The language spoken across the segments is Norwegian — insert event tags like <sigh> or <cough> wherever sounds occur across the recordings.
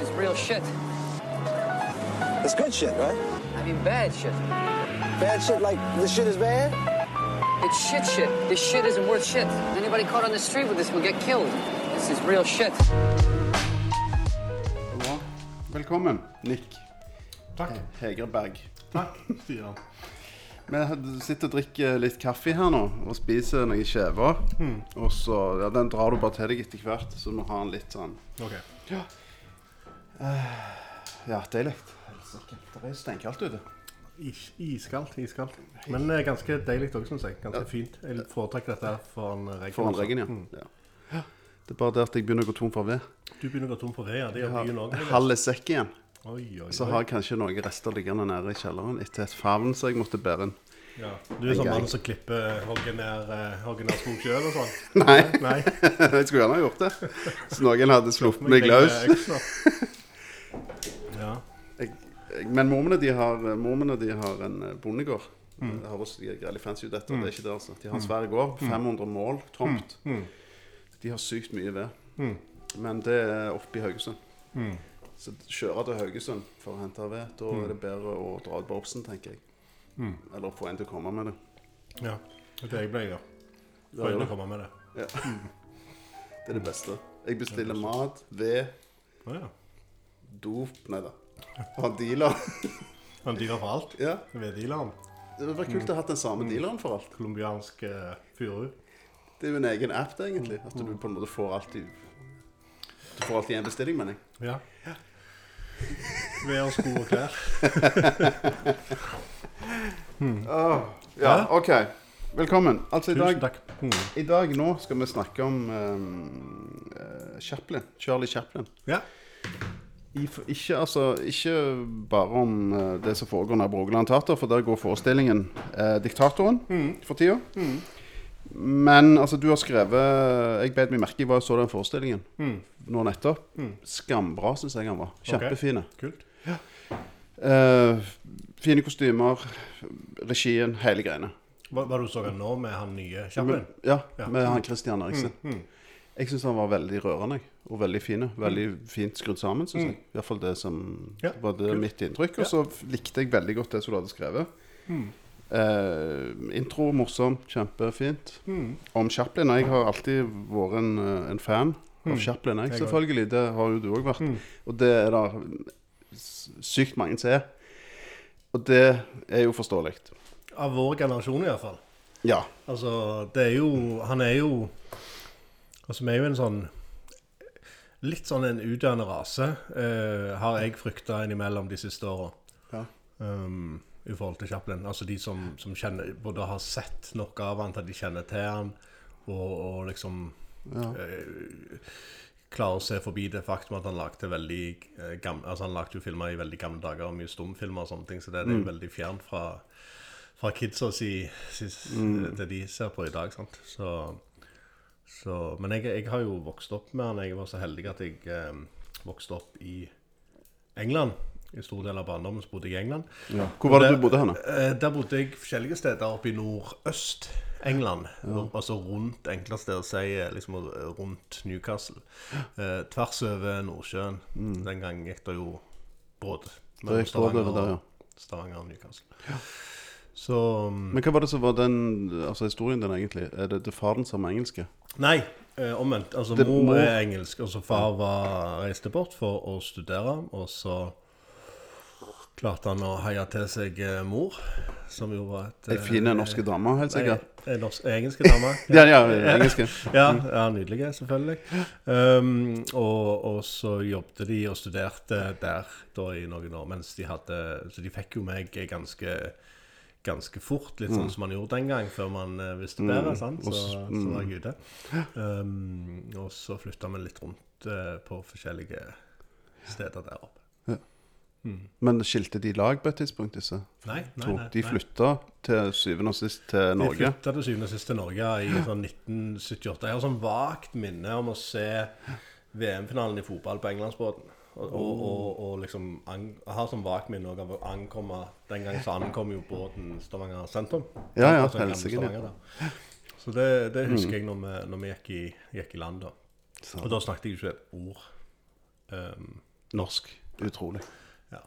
This is real shit. It's good shit, right? I mean, bad shit. Bad shit like this shit is bad? It's shit shit. This shit isn't worth shit. Anybody caught on the street with this will get killed. This is real shit. Bra. Velkommen, Nick Takk. Hegerberg. Takk, Stian. <laughs> Vi sitter og drikker litt kaffe her nå og spiser noen skjever. Og så, ja, Den drar du bare til deg etter hvert, så du må ha den litt sånn Ok. Ja, deilig. Helsike. Det er steinkaldt ute. Is, iskaldt, iskaldt. Men eh, ganske deilig òg, syns jeg. Ganske fint. Jeg foretrekker dette foran regn. Foran regn, ja. ja. Det er bare det at jeg begynner å gå tom for ved. Du begynner å gå tom for ved, ja. Det Jeg gjør har byen òg. halve sekk igjen. Oi, oi, Så oi. har jeg kanskje noen rester liggende nede i kjelleren etter et favn som jeg måtte bære inn. Ja. Du er sånn mann som klipper hogger ned, eh, hogger ned skog sjøl og sånn? <laughs> Nei, Nei. <laughs> jeg skulle gjerne ha gjort det. Så noen hadde sluppet meg løs. Men mormene de har, mormene de har en bondegård. bondegård. Det høres veldig fancy ut, dette. Det er ikke det, altså. De har en svær gård. 500 mål tomt. De har sykt mye ved. Men det er oppe i Haugesund. Så kjøre til Haugesund for å hente ved, da er det bedre å dra ut på Obsen, tenker jeg. Eller få en til å komme med det. ja. Det er det jeg pleier å gjøre. Ja, Får gjør inn å komme med det. Ja. <laughs> Det er det beste. Jeg bestiller mat, ved, dop Nei da. Har dealer. Han dealer for alt. Ja. Veddealeren. Det hadde vært kult å ha den samme dealeren for alt. Colombiansk uh, furu. Det er jo en egen app, det, egentlig. At du på en måte får alt i Du får alltid en bestilling, mener jeg. Ja. Ved å sko og klær. <laughs> Ja, OK. Velkommen. Altså, i dag. Mm. i dag nå skal vi snakke om um, uh, Chaplin. Charlie Chaplin. Ja. Ikke, altså, ikke bare om eh, det som foregår nær Brogeland Teater, for der går forestillingen eh, 'Diktatoren' for tida. Men altså, du har skrevet Jeg bet meg merke i hva jeg så den forestillingen nå nettopp. Skambra, syns jeg han var. Kjempefine. Kult. Eh, fine kostymer, regien, hele greiene. Hva, hva du så han nå med han nye Chaplin? Ja, Ja. med han Christian Eriksen. Jeg syns han var veldig rørende og veldig fin. Veldig fint skrudd sammen, syns jeg. I hvert fall det som Ja, var det cool. mitt inntrykk. Og så likte jeg veldig godt det som du hadde skrevet. Eh, intro morsom, kjempefint. Om Chaplin. Jeg har alltid vært en, eh, en fan av Chaplin, jeg, Jeg selvfølgelig. Det har jo du òg vært. Og det er det sykt mange som er. Og det er jo forståelig. Av vår generasjon, iallfall. Ja. Altså, det er jo Han er jo Altså, vi er jo en sånn Litt sånn en utdøende rase, eh, har jeg frykta innimellom de siste åra. Ja. Um, I forhold til Chaplin. Altså de som, som kjenner Både har sett noe av han til at de kjenner til han, og, og liksom eh, klarer å se forbi det faktum at han lagde veldig eh, gamle Altså han lagde jo filmer i veldig gamle dager, og mye stumfilmer og sånne ting, så det, det er jo veldig fjernt fra fra kidsa si, si det de ser på i dag. sant? Så, så, men jeg, jeg har jo vokst opp med han. Jeg var så heldig at jeg eh, vokste opp i England. I stor del av barndommen så bodde jeg i England. ja. Hvor var det du bodde hen? Eh, der bodde jeg forskjellige steder oppe i nordøst-England. Altså rundt enkleste å si eh, liksom rundt Newcastle. Eh, tvers over Nordsjøen. Den gang gikk det jo båt mellom Det der, ja. Stavanger og Newcastle. Så mm, Men hva var det som var den altså historien din, egentlig? Er det, det faren som er engelske? Nei, eh, omvendt. Altså, Det mor må- er engelsk, og så far var, reiste bort for å studere. Og så klarte han å heie til seg eh, mor, som jo var et Ei fin norske dame, helt sikkert. Ei norsk, ei engelske dame. <laughs> Ja, ja, engelske. <laughs> Ja, ja nydelige, selvfølgelig. Um, og, og så jobbet de og studerte der da i noen år, mens de hadde Så de fikk jo meg ganske ganske fort, litt sånn som man gjorde den gang, før man eh, visste bedre. sant? Så, så var jeg ute. Um, og så flytta vi litt rundt uh, på forskjellige steder der oppe. Men skilte de lag på et tidspunkt, disse Nei, nei, nei. De nei. til syvende og sist til Norge? De flytta til syvende og sist til Norge i sånn 1978. Jeg har sånn vagt minne om å se VM-finalen i fotball på Englandsbåten. Og, og, og, og liksom Jeg har som vagt også av å ankomme Den gang så ankom jo båten Stavanger sentrum. Ja, ja, Altså, helsike. Så det, det husker jeg når vi, når vi gikk, i, gikk i land da. Og da snakket jeg ikke et ord um, norsk. Utrolig. Ja.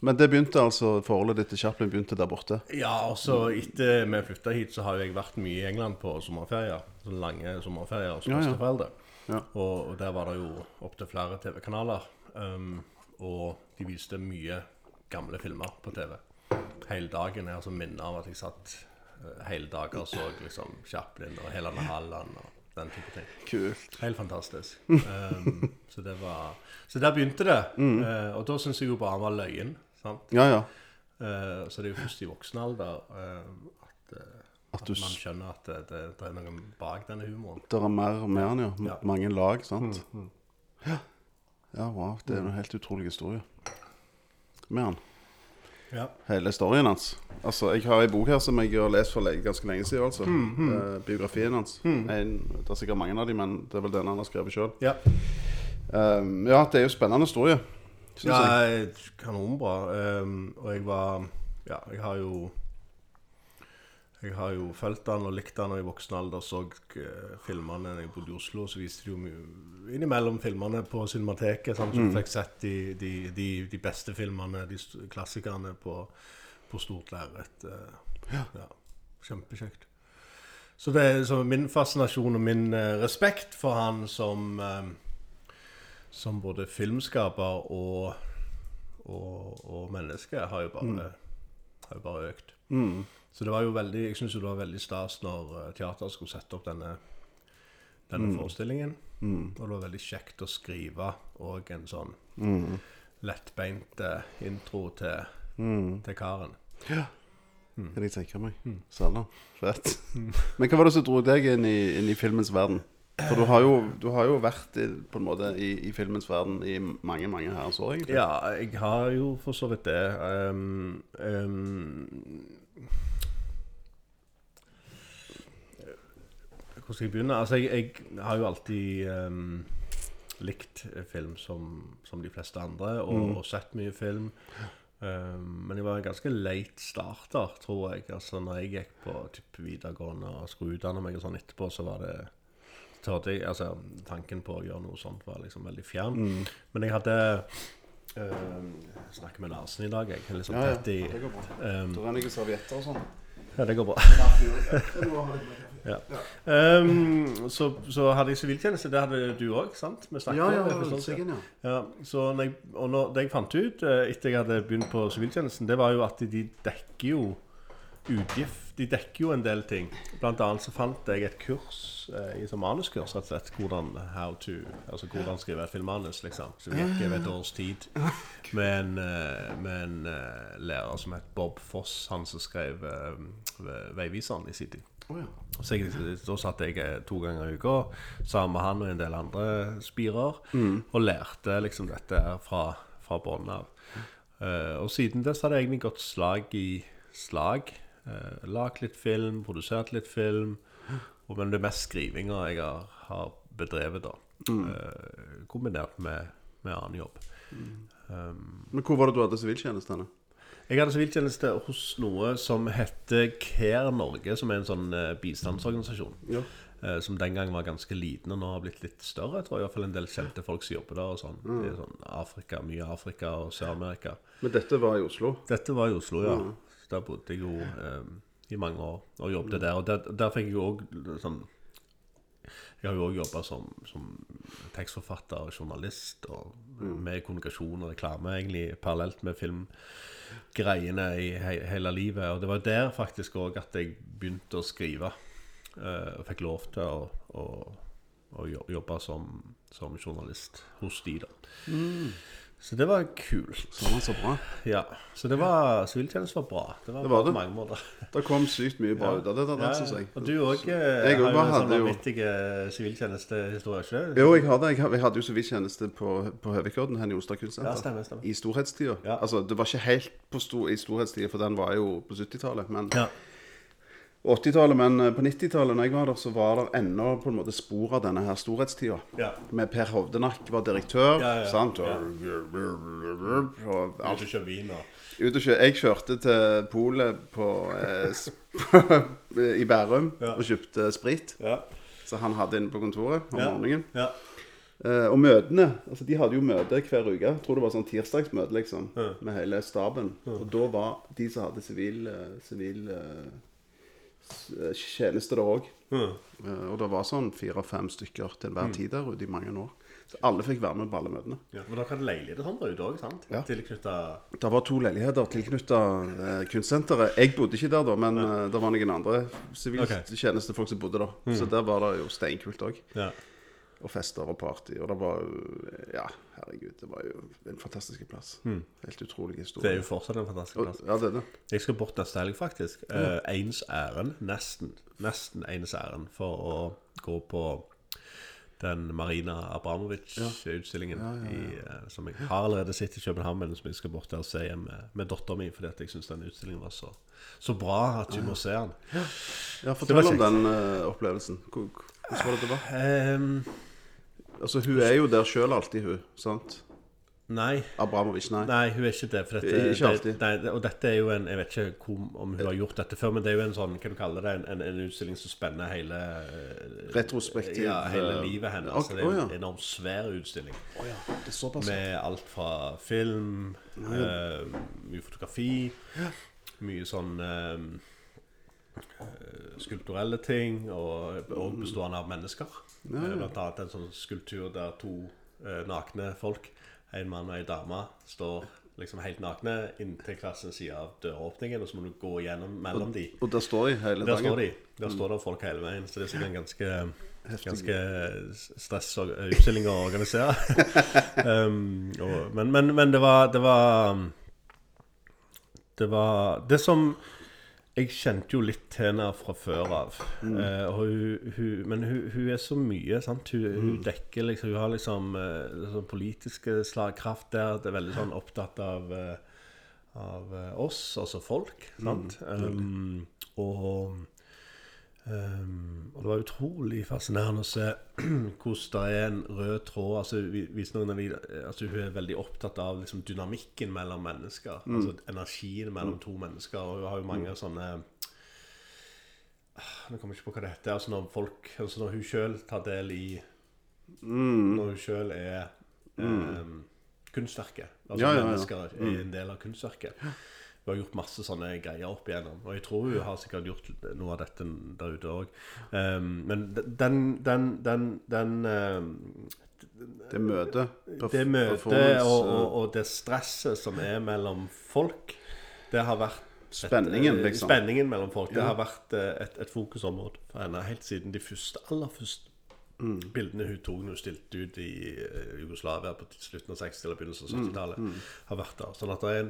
Men det begynte altså, forholdet ditt til Chaplin begynte der borte? Ja, og så etter vi flytta hit, så har jeg vært mye i England på sommerferier. Sånne lange sommerferier hos Ja, ja. Ja. Og, og der var det jo opptil flere TV-kanaler. Um, og de viste mye gamle filmer på TV. Hele dagen. Jeg har minner minne av at jeg satt uh, hele dager og så liksom Chaplin og Helene Halland og den type ting. Kult. Helt fantastisk. Um, så det var Så der begynte det. Eh, og da syns jeg jo bare han var løyen. Sant? Ja, ja. Uh, så det er jo først i voksen alder at, At at du man skjønner at det, det, det er noe bak denne humoren. Det er mer med den, ja. Ja. Mange lag, sant? Ja. ja, wow. Det er en helt utrolig historie med han. Ja. Hele storyen hans. Altså, Jeg har ei bok her som jeg har lest for ganske lenge siden. altså. Mm, Eh, biografien hans. En, det er sikkert mange av dem, men det er vel den han har skrevet sjøl. Ja, ja, det er jo spennende historie. Ja eh, kanonbra. Um, og jeg var Ja, jeg har jo Jeg har jo fulgt han og likt han og i voksen alder. Så uh, filmene da jeg bodde i Oslo, så viste de jo mye innimellom filmene på Cinemateket. sånn, Så Mm. fikk sett de, de, de, de beste filmene, de klassikerne, på, på stort lerret. Ja. ja. Kjempekjekt. Så, det, så min fascinasjon og min eh, respekt for han som eh, som både filmskaper og, og, og menneske har jo bare, har jo bare økt. Så det var jo veldig Jeg syns det var veldig stas når eh, teateret skulle sette opp denne, denne forestillingen. Og det var veldig kjekt å skrive òg en sånn lettbeint eh, intro til, til karen. Ja. Kan jeg tenke meg. Satan. Fett. <laughs> Men hva var det som dro deg inn i, inn i filmens verden? For du har jo, du har jo vært i, på en måte i, i filmens verden i mange mange herrens år, egentlig. Ja, jeg har jo for så vidt det. Um, um, hvor skal jeg begynne? Altså, jeg, jeg har jo alltid um, likt film som, som de fleste andre, og, og sett mye film. Um, men jeg var en ganske late starter, tror jeg. Altså, når jeg gikk på typ, videregående og skulle utdanne meg og sånn etterpå, så var det tørde jeg, altså, Tanken på å gjøre noe sånt var liksom veldig fjern. Men jeg hadde um, Jeg snakker med Larsen i dag, jeg. Liksom Ja, ja. tett i, Det går bra. um, da renner jeg servietter og sånn. Ja, det går bra. Ja. Um, så, så hadde jeg siviltjeneste. Det hadde du òg, sant? Vi snakket Ja, ja, sikkert, ja. Ja, så når jeg, og når, det jeg fant ut eh, etter jeg hadde begynt på siviltjenesten, det var jo at de dekker jo utgift De dekker jo en del ting. Blant annet så fant jeg et kurs eh, i som manuskurs, rett og slett. Hvordan, how to, altså hvordan skrive et filmmanus, liksom. Så vi gikk over et års tid med en, eh, med en eh, lærer som het Bob Foss, han som skrev eh, Veiviseren i sin tid. Å, ja. Så jeg, da satt jeg to ganger i uka sammen med han og en del andre spirer og lærte liksom dette fra, fra bunnen av. Uh, og siden det så hadde jeg egentlig gått slag i slag. Uh, lagt litt film, produsert litt film. Og, men det er mest skrivinga jeg har, har bedrevet, da. Eh, kombinert med, med annen jobb. Um, Men hvor var det du hadde siviltjeneste? jeg hadde siviltjeneste hos noe som heter Care Norge, som er en sånn eh, bistandsorganisasjon. Ja. Eh, som den gang var ganske liten, og nå har blitt litt større. Jeg tror i hvert fall en del kjente folk som jobber der. og sånn. Det er sånn Afrika, Mye Afrika og Sør-Amerika. Men dette var i Oslo? Dette var i Oslo, ja. Så Der bodde jeg jo eh, i mange år og jobbet der. Og der, der fikk jeg jo òg sånn Jeg har jo òg jobba som, som tekstforfatter og journalist, og med kommunikasjon og reklame egentlig parallelt med filmgreiene i he hele livet. Og det var der faktisk òg at jeg begynte å skrive. eh, og fikk lov til å, å, å jobbe som, som journalist hos de, da. Så det var kult. var så bra. Ja, så det var Siviltjeneste var bra. Det var, Det bra var det. på mange måter. Det kom sykt mye bra ut av det, der, Ja, synes jeg. Og du òg har jo en sånn vanvittig siviltjenestehistorie, det? Jo, jeg jeg, hadde- jeg hadde jo siviltjeneste på, på Høvikodden her i Ostad kunstsenter. Ja, stemmer, stemmer. I storhetstida. Ja. Altså, det var ikke helt på sto, i storhetstida, for den var jo på 70-tallet. Men Ja. 80-tallet, men eh, på 90-tallet når jeg var der, så var det ennå på en måte spor av denne her storhetstida. Ja. Med Per Hovdenak var direktør, Ja, ja, sant? Og, ja. og Ut alt. og kjøre vin og Ut og kjøre. jeg kjørte til polet eh, <laughs> i Bærum og kjøpte sprit. Ja. Så han hadde inne på kontoret om morgenen. ja. Eh, og møtene altså De hadde jo møte hver uke. Jeg tror det var sånn tirsdagsmøte liksom, med hele staben. Og da var de som hadde sivil, eh, sivil eh, tjeneste der òg. og det var sånn fire-fem stykker til hver tid der ute i mange år. Så alle fikk være med på alle møtene. Ja, men dere hadde leiligheter sånn der ute òg, sant? Ja. Tilknytta Det var to leiligheter tilknytta eh, kunstsenteret. Jeg bodde ikke der da, men eh, det var noen andre siviltjenestefolk som bodde der. Så der var det jo steinkult òg. Ja. Og fester og party. Og det var Ja, herregud, det var jo en fantastisk plass. Helt utrolig historie. Det er jo fortsatt en fantastisk Og- plass. Ja, det er det. Jeg skal bort neste helg, faktisk. Eh, ens ærend. Nesten. Nesten ens ærend for å gå på den Marina Abramovic-utstillingen i, eh, som jeg har allerede sett i København, men som jeg skal bort der og se igjen med, med dattera mi, fordi jeg syns den utstillingen var så, så bra at du må se den. Ja, Fortell om den uh, opplevelsen. Hvor- Hvordan var det det var? Ehm, Altså, Hun er jo der sjøl alltid, hun. sant? nei. Abramovic, nei. Nei, hun er ikke det. For dette, Ikke alltid. Det, nei, og dette er jo en Jeg vet ikke hvor, om hun har gjort dette før, men det er jo en sånn Hva du kaller det? En, en, en utstilling som spenner hele eh, Retrospektiv, Ja, hele eh, livet hennes. Okay, Så det er en oh, ja. enormt svær utstilling. Oh, ja, det er såpass. Med alt fra film, eh, mye fotografi, mye sånn eh, eh, skulpturelle ting, og, og bestående av mennesker. Eh, Blant annet en sånn skulptur der to eh, nakne folk, en mann og en dame, står liksom helt nakne inntil hver sin side av døråpningen, og så må du gå gjennom mellom de. Og der står de hele Der dagen. står de. Der står det folk hele veien. Så det er en ganske Ganske stress og utstilling å organisere. <laughs> um, og, men, men, men det var Det var um, Det var Det som Jeg kjente jo litt til henne fra før av. Eh, og hun, hun, men hun, hun er så mye. sant? Hun, hun dekker liksom Hun har liksom eh, sånn politiske slagkraft der. Det er veldig sånn opptatt av eh, av eh, oss, altså folk. Sant? Um, og, um, og det var utrolig fascinerende å se <clears throat> hvordan det er en rød tråd. altså vi- altså Hun er veldig opptatt av liksom, dynamikken mellom mennesker. altså Energien mellom to mennesker. Og hun har jo mange sånne Ah, Jeg kommer ikke på hva det heter. altså Når folk, altså når hun sjøl tar del i Når hun sjøl er um, kunstverket. Altså Ja, ja, ja. mennesker er en del av kunstverket. Hun har gjort masse sånne greier opp igjennom. Og jeg tror hun har sikkert gjort noe av dette der ute òg. men den Den, den, den uh, Det møtet. Det møtet og, og, og det stresset som er mellom folk, det har vært et, Spenningen, eh, liksom. Spenningen mellom folk. Det har vært eh, et, et fokusområde for henne helt siden de første, aller første Mm. bildene hun tok når hun stilte ut i eh, Jugoslavia på slutten av 60- eller begynnelsen av Mm, 70-tallet, har vært der. Sånn at det er en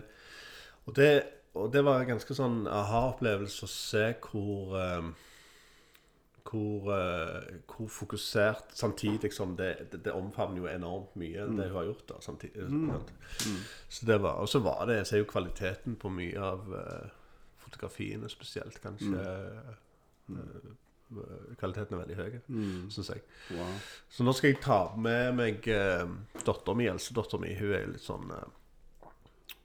og det, og det var en ganske sånn aha-opplevelse å se hvor eh, hvor, eh, hvor fokusert Samtidig som det, det, det omfavner jo enormt mye, det hun har gjort. da samtidig, mm. Så det var, Og så var det Jeg ser jo kvaliteten på mye av eh, fotografiene spesielt, kanskje. mm. kvaliteten er veldig høy, syns jeg. Wow. Så nå skal jeg ta med meg eh, dattera mi, eldstedattera mi. Hun er litt sånn eh,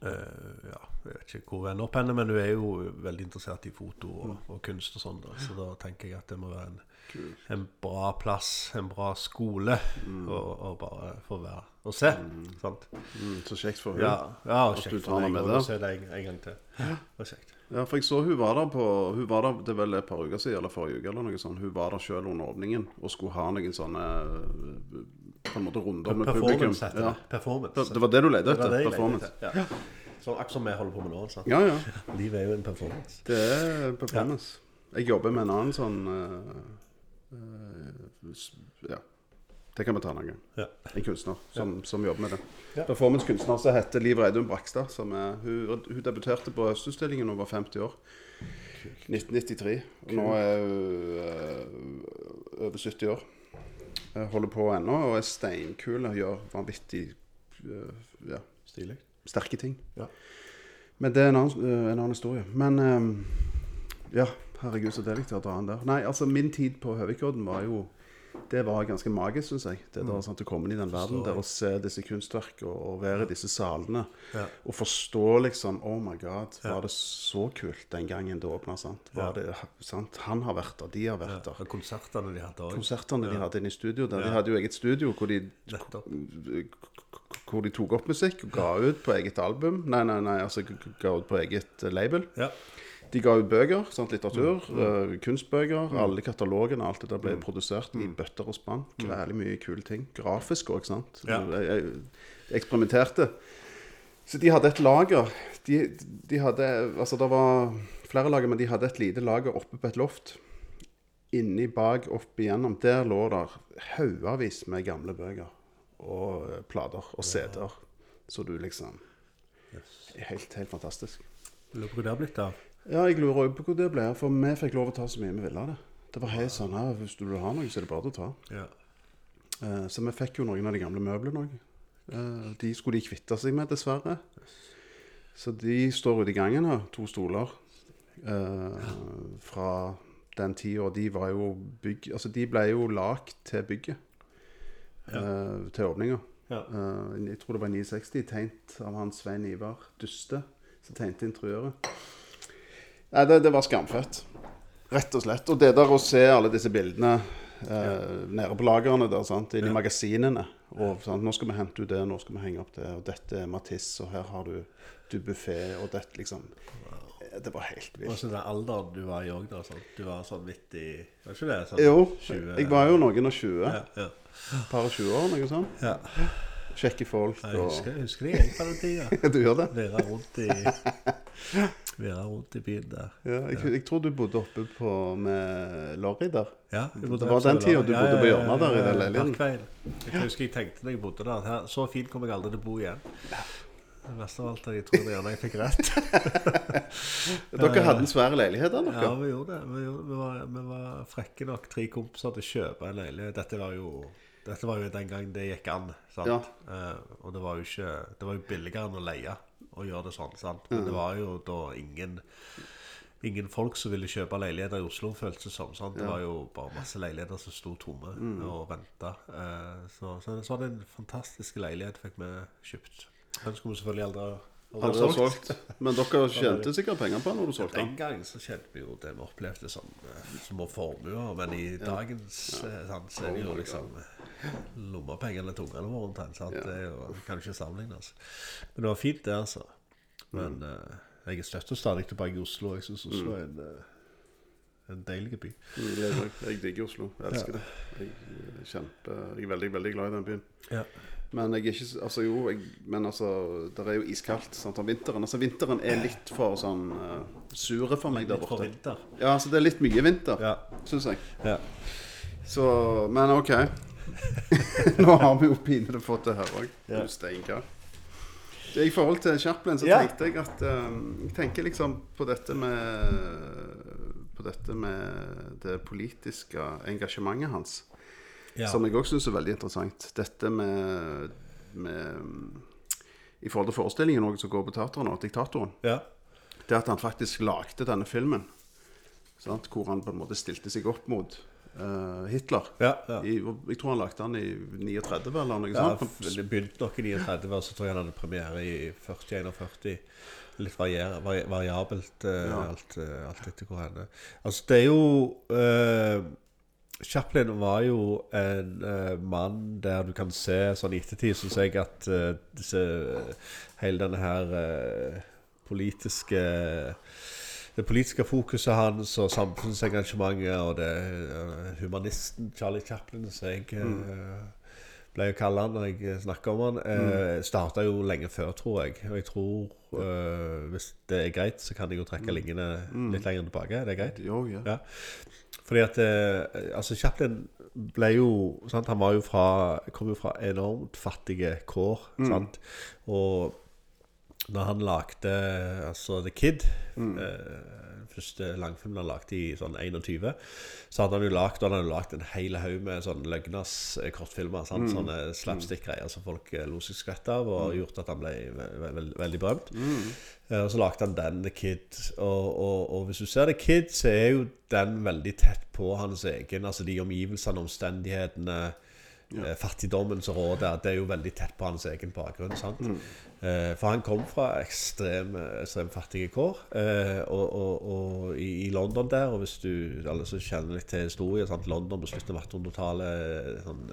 eh, Ja, jeg vet ikke hvor hun ender opp henne, men hun er jo veldig interessert i foto og, og kunst og sånn. Så da tenker jeg at det må være en, en bra plass, en bra skole, mm. og, og, bare få være og se. Sant? Mm, så kjekt for henne Ja, ja At du tar henne med å der. se det en, en gang til. Det var kjekt. Ja, for jeg så hun var der på Hun var der det vel et par uker siden, eller forrige uke, eller noe sånt. Hun var der sjøl under åpningen og skulle ha noen sånne eh, På en måte runder med publikum. Ja. det. Performance. Det, det var det du lette etter? det Performance? etter, Ja. Sånn akkurat som vi holder på med nå. Sant? Ja, ja. <laughs> Livet er jo en performance. Det er performance. Jeg jobber med en annen sånn uh, uh, Ja. Det kan vi ta en gang. Ja. En kunstner som, som jobber med det. Ja. Performancekunstner som heter Liv Reidun Brakstad. Som er, hun, hun debuterte på Østutstillingen da hun var 50 år. 1993. Og nå er hun uh, over 70 år. Jeg holder på ennå og er steinkul og gjør vanvittig uh, ja, Stilig. sterke ting. Ja. Men det er en annen, uh, en annen historie. Men um, ja, herregud, så deilig å dra den der. Nei, altså min tid på Høvikodden var jo Det var ganske magisk, syns jeg. Det der, sant, Å komme inn i den verden der og se disse kunstverkene og, og være i disse salene. Ja. Og forstå liksom Oh my God, var det så kult den gangen det åpna? Sant? Var det, sant? Han har vært der, de har vært der. Og konsertene de hadde òg. Konsertene de hadde inne i studio der. De hadde jo eget studio hvor de, hvor de tok opp musikk og ga ut på eget album. Nei, nei, nei, altså ga ut på eget eh, label. Ja. De ga ut bøker, sant, litteratur, Mm. uh, kunstbøker. Alle katalogene, alt det der ble produsert i bøtter og spann. Veldig mye kule ting. Grafisk òg, sant. Mm. Ja. Jeg, jeg, eksperimenterte. Så de hadde et lager. De, de hadde Altså, det var flere lager, men de hadde et lite lager oppe på et loft. Inni bak, opp igjennom, der lå der haugevis med gamle bøker. Og eh, plater og CD-er. Så du liksom Helt, helt fantastisk. Lurer på hvor det har blitt av. Ja, jeg lurer også på hvor det ble. For vi fikk lov å ta så mye vi ville av det. Det var helt sånn her, Hvis du vil ha noe, så er det bare å ta. Ja. Eh, så vi fikk jo noen av de gamle møblene òg. Eh, de skulle de kvitte seg med, dessverre. Så de står ute i gangen her, to stoler. Eh, fra den tida. De var jo bygg... Altså, de ble jo lagd til bygget. Eh, til åpninga. Ja. Eh, jeg tror det var i 69, tegnet av han Svein Ivar Duste, som tegnte interiøret. Nei, det, det var skamfett. Rett og slett. Og det der å se alle disse bildene eh, nede på lagrene der, sant? inn i magasinene og sant? Nå skal vi hente ut det, nå skal vi henge opp det, og dette er Matisse, og her har du Dubuffé, og dette liksom Det var helt Og vilt. så den alderen du var i òg, da. Sant? Du var sånn midt i Var ikke det? Sånn Jo, 20, jeg var jo noen og 20. ja, ja. Par og 20 år, noe sånt. ja. Kjekke folk Jeg husker, jeg husker det jeg på den tida. Du gjør det? Være rundt i <laughs> være rundt i byen der. Ja, jeg, jeg tror du bodde oppe på med Lorry der. Ja, bodde Det var den tida du bodde på hjørnet der i den leiligheten. Jeg husker jeg tenkte da jeg bodde der her, Så fint kommer jeg aldri til å bo igjen. Det verste av alt er jeg tror gjerne jeg fikk rett. <laughs> Dere hadde en svær leilighet der, Ja, vi gjorde det. Vi, gjorde, vi, var, vi var frekke nok, tre kompiser, til å kjøpe en leilighet. Dette var jo dette var jo den gang det gikk an. sant? Ja. Eh, og det var jo ikke Det var jo billigere enn å leie å gjøre det sånn. sant? Men det var jo da ingen Ingen folk som ville kjøpe leiligheter i Oslo, føltes det som. sant? Det var jo bare masse leiligheter som sto tomme og venta. så, så, så var det en fantastisk leilighet fikk vi kjøpt. Den skulle vi selvfølgelig aldri aldri Hadde du solgt? Men dere tjente sikkert penger på den når du solgte den den? gang så tjente vi jo det vi opplevde som eh, små formuer, men i dagens ja. sant, så er det jo liksom eh, lommepengene tungene ungene våre omtrent. Ja. Det er jo, kan ikke sammenlignes. Men det var fint, det, altså. Men eh, jeg er støtt og stadig tilbake i Oslo. Jeg syns Oslo er en, uh, en deilig by. Mm, Jeg, jeg digger Oslo. Jeg elsker det. Jeg, kjempe, jeg er veldig veldig glad i den byen. Ja. Men jeg er ikke Altså, jo, jeg, men altså Det er jo iskaldt sant, om vinteren. Altså, vinteren er litt for sånn uh, sure for meg der borte. Litt for vinter. Ja, altså, det er litt mye vinter, Ja. syns jeg. ja. Så Men OK. <laughs> Nå har vi jo pinlig fått det her òg. Ja. Steinkar. I forhold til Chaplin så tenkte jeg at um, Jeg tenker liksom på dette med På dette med det politiske engasjementet hans. Ja. Som jeg òg syns er veldig interessant. Dette med, med I forhold til forestillingen også, som går på teateret nå, 'Diktatoren'. ja. Det at han faktisk lagde denne filmen. Sant? Hvor han på en måte stilte seg opp mot eh, Hitler. Ja, ja. I, jeg tror han lagde den i 39 eller noe Ja, sånt. det begynte nok i 39, og så tror jeg han hadde premiere i 40-41. Litt varier, variabelt Ja. alt, eh, alt etter hvor hen. Altså, det er jo eh, Chaplin var jo en uh, mann der du kan se sånn i ettertid, syns jeg, at uh, disse, hele denne her uh, politiske det politiske fokuset hans og samfunnsengasjementet og det eh, humanisten Charlie Chaplin, som jeg ble pleier å kalle han når jeg snakker om han, uh, starta jo lenge før, tror jeg. Og jeg tror, eh, hvis det er greit, så kan jeg jo trekke linjene litt lenger tilbake. Er det greit? Jo, ja. Ja. Fordi at eh, Altså, Chaplin ble jo sant? Han var jo fra kom jo fra enormt fattige kår. Sant? Og Når han lagde altså The Kid eh, Første langfilmen han lagde i sånn 21 Så hadde han jo lagd Han hadde lagt en hel haug med sånn løgnas eh, kortfilmer sant? Sånne slapstick-greier Som folk eh, lo seg skvett av Og gjort at han ble ve ve ve veldig berømt Mm. Og så lagde han den The Kid og, og, og hvis du ser The Kid Så er jo den veldig tett på hans egen Altså de omgivelsene, omstendighetene Ja. Fattigdommen som råder Det er jo veldig tett på hans egen bakgrunn sant? Eh, for han kom fra ekstrem, ekstremt fattige kår eh, og, og, og i, i London der Og hvis du alle som kjenner litt til historien sant? London på slutten av 1800-tallet sånn,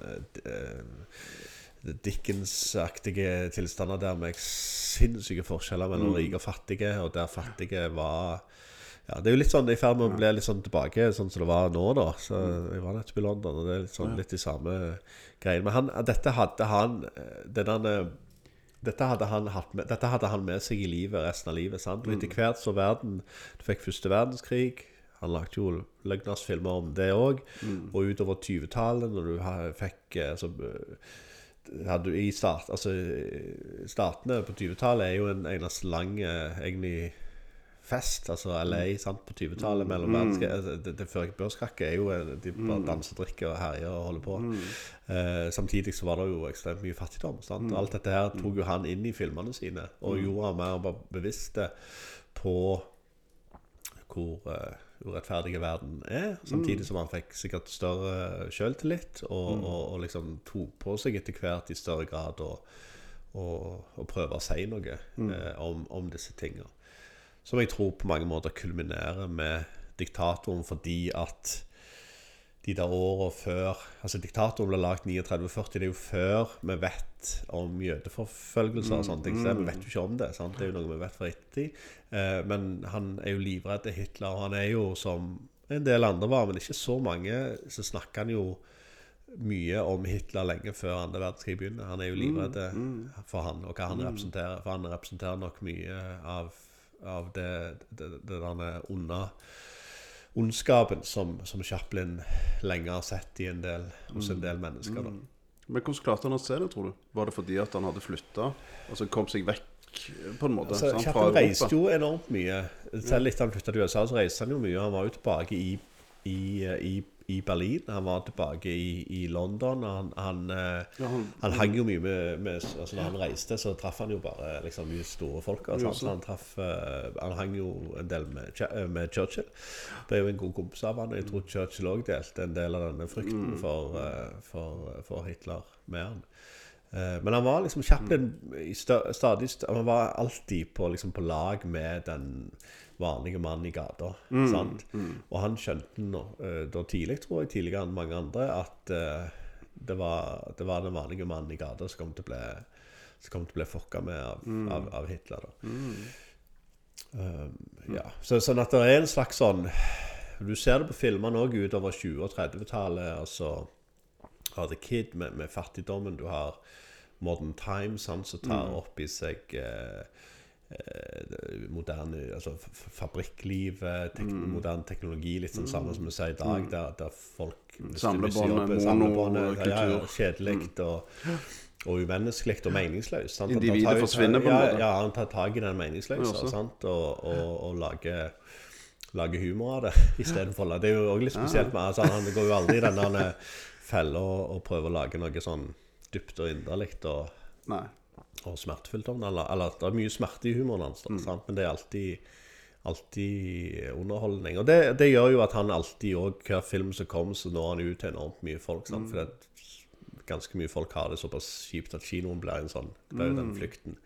eh, Dickens-aktige tilstander der med sinnssyke forskjeller mellom rike og fattige, og der fattige var ja, Det er jo litt sånn i ferd med å bli litt sånn tilbake sånn som det var nå, da. Så Jeg var nettopp i London, og det er litt sånn litt de samme greiene. Men han, dette hadde han eh, det der, dette hadde, med, dette hadde han med seg i livet resten av livet. sant? Og etter hvert så verden Du fikk første verdenskrig. Han lagde jo løgnersfilmer om det òg. Og utover 20-tallet, når du fikk altså, eh, hadde du i start, altså, eh, Statene på 20-tallet er jo en eneste lang eh, egentlig fest. Altså LA sant, på 20-tallet mellom verdenskrig altså, det, det Før børskrakket er jo eh, De bare danser, drikker og herjer og holder på. Eh, samtidig så var det jo ekstremt mye fattigdom. Sant? Alt dette her tok jo han inn i filmene sine og gjorde han mer bevisst bevisste på hvor uh, urettferdige verden er. Samtidig som han fikk sikkert større sjøltillit, og, og, og liksom tok på seg etter hvert i større grad å, prøve å si noe eh, om, om disse tingene. Som jeg tror på mange måter kulminerer med diktatoren fordi at de der åra før Altså, diktatoren ble lagd 39-40. Det er jo før vi vet om jødeforfølgelser og sånne ting. Så vi vet jo ikke om det. sant? Det er jo noe vi vet fra ettertid. Eh, men han er jo livredd Hitler. Og han er jo som en del andre var, men ikke så mange, så snakker han jo mye om Hitler lenge før andre verdenskrig begynner. Han er jo livredd for han og hva han representerer. For han representerer nok mye av, av det, det, det der onde ondskapen som, som Chaplin lenge har sett i en del, hos en del mennesker. Da. Men hvordan klarte han å se det, tror du? Var det fordi at han hadde flytta? Altså kom seg vekk, på en måte? Altså, fra Chaplin reiste jo enormt mye. Selv etter han flytta til USA, så reiste han jo mye. Han var jo tilbake i, i, i, i Berlin. Han var tilbake i, i London. Han, han, eh, Ja, han- han hang jo mye med, med altså Når han reiste, så traff han jo bare liksom mye store folk. Altså, så han, traff, eh, han hang jo en del med, eh, med Churchill. Ble jo en god kompis av han. Jeg tror Churchill òg delte en del av denne frykten for, eh, for, for Hitler med han. Men han var liksom Chaplin i stø- stadig Han var alltid på, liksom, på lag med den vanlige mann i gata. Sant? Og han skjønte nå, eh, da tidlig, tror jeg, tidligere enn mange andre, at uh, det, var, det var den vanlige mannen i gata som kom til å bli som kom til å bli fucka med av, av, av Hitler. Um, ja. så, Sånn at det er en slags sånn Du ser det på filmene òg utover 20- og 30-tallet. Altså har The Kid med, med fattigdommen. Du har Modern Times, han som tar opp i seg eh, eh, moderne altså f- f- fabrikklivet, tek moderne teknologi, litt sånn samme som vi ser i dag, der, der folk Samlebåndet, monokultur. ja, ja. Kjedelig og, og umenneskelig og meningsløst. Individet forsvinner på en måte. Ja, han tar tak i den meningsløse sant? og, og, og lager lage humor av det <laughs> istedenfor Det er jo også litt spesielt med altså, Han går jo aldri i denne der fella og prøver å lage noe sånn dypt og inderlig og, Nei. Og smertefullt om den. Eller, eller det er mye smerte i humoren hans, Mm. sant? men det er alltid Alltid underholdning. Og det, det gjør jo at han alltid òg Hver film som kommer, så når han ut til enormt mye folk. Mm. For det, ganske mye folk har det såpass kjipt at kinoen blir en sånn Det er jo Mm. den.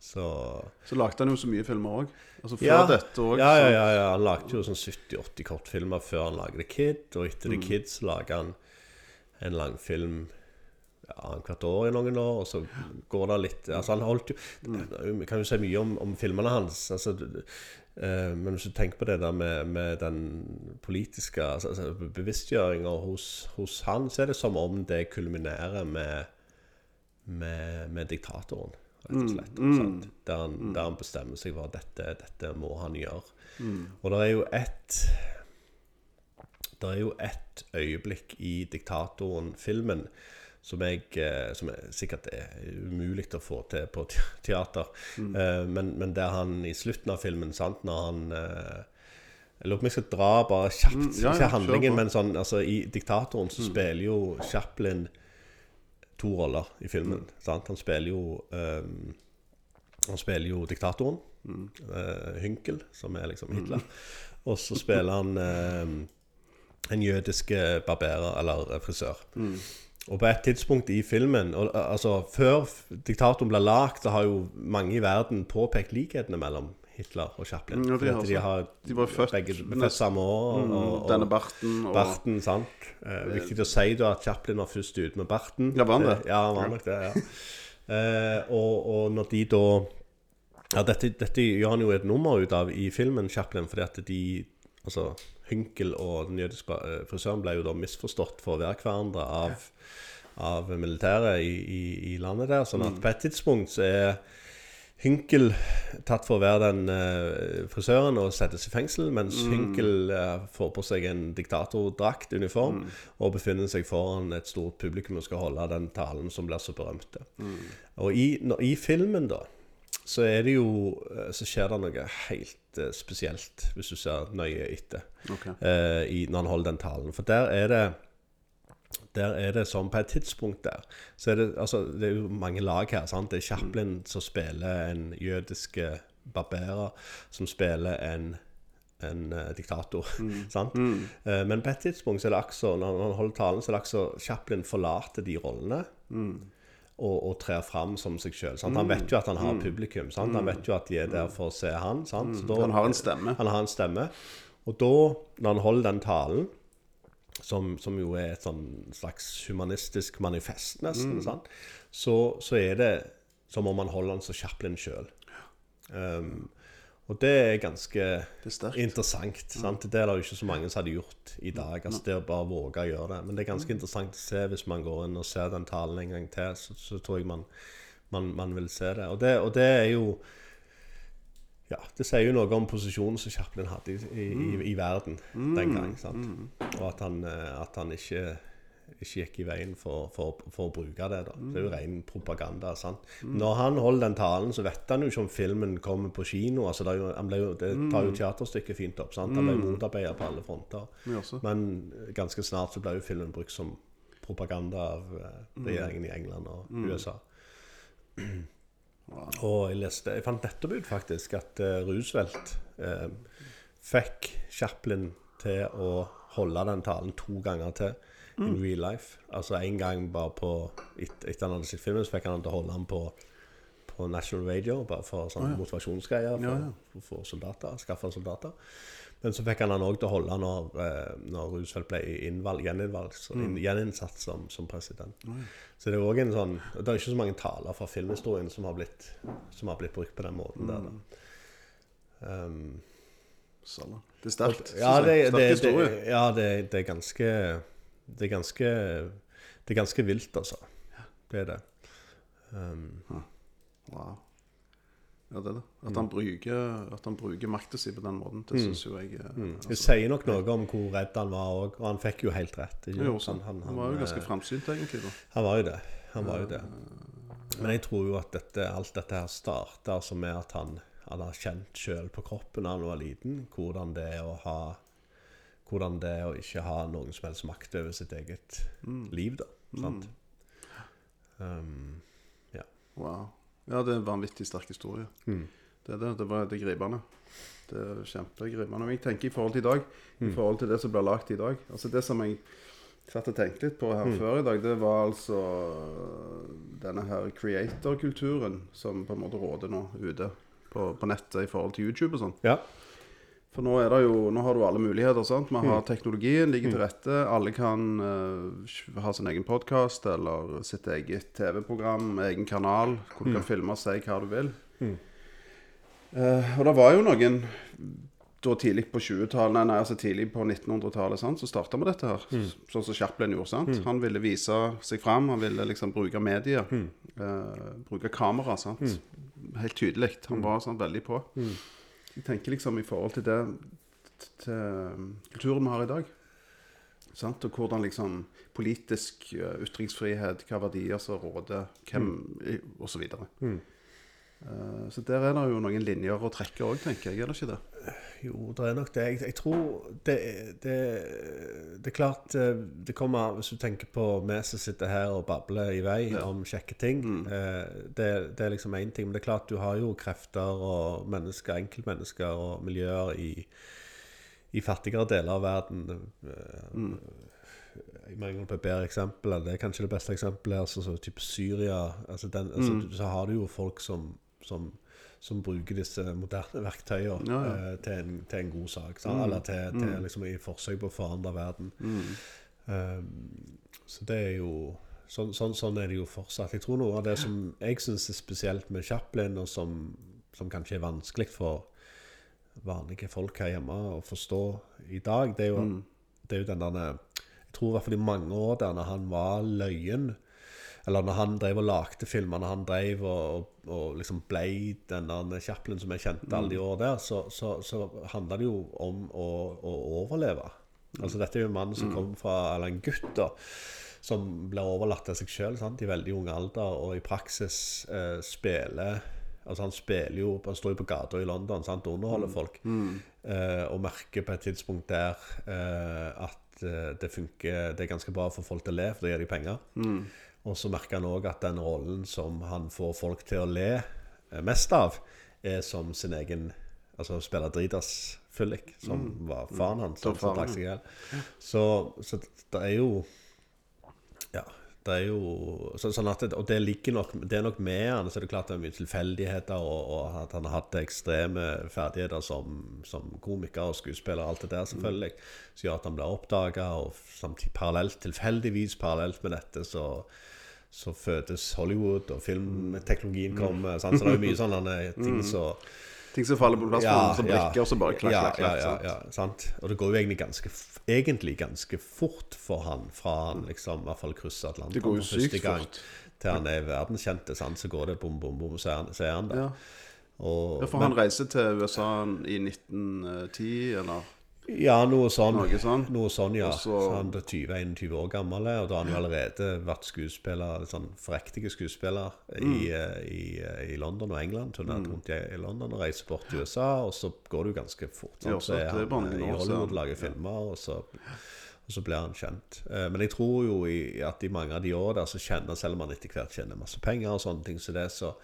Så så lagde han jo så mye filmer òg. Altså før ja, dette òg. ja, ja, ja, ja. Han lagde jo sånn 70-80 kortfilmer før han lagde The Kid. Og etter Mm. The Kid så lager han en langfilm ja, annethvert år i noen år. Og så går det litt Altså Han holdt jo Mm. Vi kan jo si mye om, om filmene hans. Altså, eh, men hvis du tenker på det der med, med den politiske altså, altså, bevisstgjøringa hos, hos han, så er det som om det kulminerer med, med, med diktatoren, rett og slett. Mm. Der, han, der han bestemmer seg for at dette, dette må han gjøre. Og det er jo ett Det er jo ett øyeblikk i Diktatoren-filmen som, jeg, eh, som er, sikkert er umulig å få til på te- teater. Eh, men, men der han i slutten av filmen, sant, når han eh, Jeg lurer på om jeg skal dra bare kjapt, Mm, ja, ikke handlingen, men sånn altså, I 'Diktatoren' så spiller jo Chaplin to roller i filmen. Sant? Han spiller jo um, Han spiller jo diktatoren, uh, Hynkel, som er liksom Hitler. Og så spiller han en jødisk barberer, eller frisør. Og på et tidspunkt i filmen og, altså Før diktatoren ble lagd, så har jo mange i verden påpekt likhetene mellom Hitler og Chaplin. Ja, de har de har de var født begge født samme år. Mm, og, og, Denne barten og Barten, sant. Eh, viktig å si da at Chaplin var først ute med barten. Ja, var han det? Eh, Ja, han var nok det, ja. Eh, og, og når de da Ja, dette, dette gjør han jo et nummer ut av i filmen, Chaplin, fordi at de Altså, Hynkel og den jødiske eh, frisøren ble jo da misforstått for å være hverandre av, av militæret i, i, i landet der. Sånn at på et tidspunkt så er Hynkel tatt for å være den uh, frisøren og settes i fengsel, mens Hynkel uh, får på seg en diktatordrakt, uniform, og befinner seg foran et stort publikum og skal holde den talen som blir så berømte. Og i, når, i filmen, da, så er det jo eh, Så skjer det noe helt eh, spesielt, hvis du ser nøye etter, okay. eh, i, når han holder den talen. For der er det der er det som på et tidspunkt der Så er det altså Det er jo mange lag her. sant? Det er Chaplin som spiller en jødiske barberer, som spiller en en uh, diktator. <laughs> sant? Eh, men på et tidspunkt så er det akkurat når han holder talen, så er det akkurat Chaplin forlater de rollene. Og, og trer fram som seg sjøl. Han vet jo at han har publikum. Sant? Han vet jo at de er der for å se han. Da- Han har en stemme. han har en stemme. Og da, når han holder den talen, som, som jo er et sånn slags humanistisk manifest, nesten, sant? Så, så er det som om han holder den som Chaplin sjøl. Um, og det er ganske Det er interessant. Sant? Det er det jo ikke så mange som hadde gjort i dag. Altså Det å bare våge å gjøre det. Men det er ganske interessant å se hvis man går inn og ser den talen en gang til. Så, så tror jeg man, man, man vil se det. Og, det. og det er jo ja, Det sier jo noe om posisjonen som Chaplin hadde i, i, i, i verden den gang. sant? Og at han, eh, at han ikke, ikke gikk i veien for, for, for å bruke det. da. Det er jo ren propaganda. sant? Når han holder den talen, så vet han jo ikke om filmen kommer på kino. altså Det, jo, jo, det tar jo teaterstykket fint opp. sant? Han ble motarbeidet på alle fronter. Men eh, ganske snart så ble jo filmen brukt som propaganda av eh, regjeringen i England og USA. Og jeg leste Jeg fant nettopp ut faktisk at uh, Roosevelt uh, fikk Chaplin til å holde den talen to ganger til in real life. Altså en gang bare på et- Etter han hadde sett filmen, så fikk han han til å holde ham på på National Radio, bare for sånn motivasjonsgreier for, Ja, ja. for, soldater. Skaffe soldater. Men så fikk han han òg til å holde når, eh, når Roosevelt ble innvalg, gjeninnvalg, inn, gjeninnsatt som, som president. Så det er òg en sånn Det er ikke så mange taler fra filmhistorien som har blitt, som har blitt brukt på den måten der. Da. Um. Det er sterkt. ja, det, det, det, ja det, det er ganske Det er ganske Det er ganske vilt, altså. Det er det. Um, Wow. Ja, det er det. At han bruker, at han bruker makta si på den måten, det syns jo jeg eh, det altså, sier nok noe om hvor redd han var òg, og han fikk jo helt rett. Jo, det han, sånn. Han var jo ganske eh, framsynt, egentlig. da. Han var jo det. Han var jo det. Men jeg tror jo at dette, alt dette her starta altså med at han, han har kjent sjøl på kroppen da han var liten, hvordan det er å ha Hvordan det er å ikke ha noen som helst makt over sitt eget liv, da. Sant? Um, ja. Wow. Ja, det er en vanvittig sterk historie. Det er det. Det, var, det gripende. Det er kjempegripende. Men jeg tenker i forhold til i dag, i forhold til det som blir lagt i dag Altså Det som jeg satt og tenkte litt på her før i dag, det var altså denne her creator-kulturen som på en måte råder nå ute på, på nettet i forhold til YouTube og sånn. ja. For nå er det jo, nå har du alle muligheter. sant? Vi har teknologien ligger til rette. Alle kan uh, ha sin egen podkast eller sitt eget TV-program, egen kanal, hvor du kan filme og si hva du vil. Uh, og det var jo noen da tidlig på 20-tallet, nei, nei, altså tidlig på 1900-tallet, sant, så starta vi dette her. Sånn som Chaplin gjorde. sant? Han ville vise seg fram, han ville liksom bruke medier. Uh, bruke kamera. sant? Helt tydelig. Han var sånn veldig på. Jeg tenker liksom i forhold til det til kulturen vi har i dag. Sant? Og hvordan liksom politisk eh, ytringsfrihet, hva verdier som råder, hvem mm. og så. Eh, der er det jo noen linjer å trekke òg, tenker jeg. Er det ikke det? Jo, det er nok det. Jeg, jeg tror det, det, det er klart eh, det kommer Hvis du tenker på vi som sitter her og babler i vei om kjekke ting mm. det, det er liksom én ting. Men det er klart du har jo krefter og mennesker, enkeltmennesker og miljøer i, i fattigere deler av verden. Mm i mangel på et bedre eksempel. eller Det er kanskje det beste eksempelet. Altså, så type Syria. Altså den, altså, Så har du jo folk som, som, som bruker disse moderne verktøyene Ja, ja. eh, til, en, til en god sak. Mm. Eller til, til liksom, i forsøk på å forandre verden. Um, så det er jo sånn, sånn, sånn er det jo fortsatt. Jeg tror noe av det som jeg syns er spesielt med Chaplin, og som, som kanskje er vanskelig for vanlige folk her hjemme å forstå i dag, det er jo, det er jo den der Jeg tror i hvert fall i mange år der når han var løyen eller når han drev og lagde filmer, når han drev og, og, og liksom ble den der Chaplin som jeg kjente alle de år der, så, så, så handla det jo om å, å overleve. Altså Dette er jo en mann som kom fra Eller en gutt, da. Som ble overlatt til seg sjøl i veldig ung alder, og i praksis eh, spiller Altså Han spiller jo Han står jo på gata i London sant, og underholder folk. Eh, og merker på et tidspunkt der eh, at eh, det funker Det er ganske bra for folk til å le, for da gir de penger. Og så merker han òg at den rollen som han får folk til å le eh, mest av, er som sin egen Altså spiller Dridas fyllik, som var faren hans. Som, som seg. Så, så det er jo Ja. Det er jo så, sånn at det, Og det ligger nok Det er nok med han. Så er det klart det er mye tilfeldigheter, og, og at han har hatt ekstreme ferdigheter som, som komiker og skuespiller, alt det der, selvfølgelig, som gjør at han blir oppdaga, og samtidig parallelt, tilfeldigvis parallelt med dette, så så fødes Hollywood, og filmteknologien kommer. Sant? Så det er jo mye sånne ting som Ting som faller på plass, Ja, som brikker, og så bare klakk, klakk, klakk. sant? ja, ja, sant? Og det går jo egentlig ganske, egentlig ganske fort for han, fra han liksom i hvert fall krysser Atlanteren Det går jo for første sykt gang, fort. til han er verdenskjente, sant? så går det bom, bom, bom, så er han, så er han der. Ja. Og, Ja, for han reiser til USA i 1910, eller ja, noe sånn. noe sånn. Noe sånn, ja. Og så- han er 20-21 år gammel, og da har han jo allerede vært skuespiller, sånn prektige skuespiller i, eh, i, eh, i London og England. Turnert rundt i, i London og reiser bort til USA, og så går det jo ganske fort. Sånn, så er han eh, i Hollywood, lager filmer, og så, og så blir han kjent. Men jeg tror jo i, at i mange av de år der så kjenner, selv om han etter hvert tjener masse penger og sånne ting så, det, så,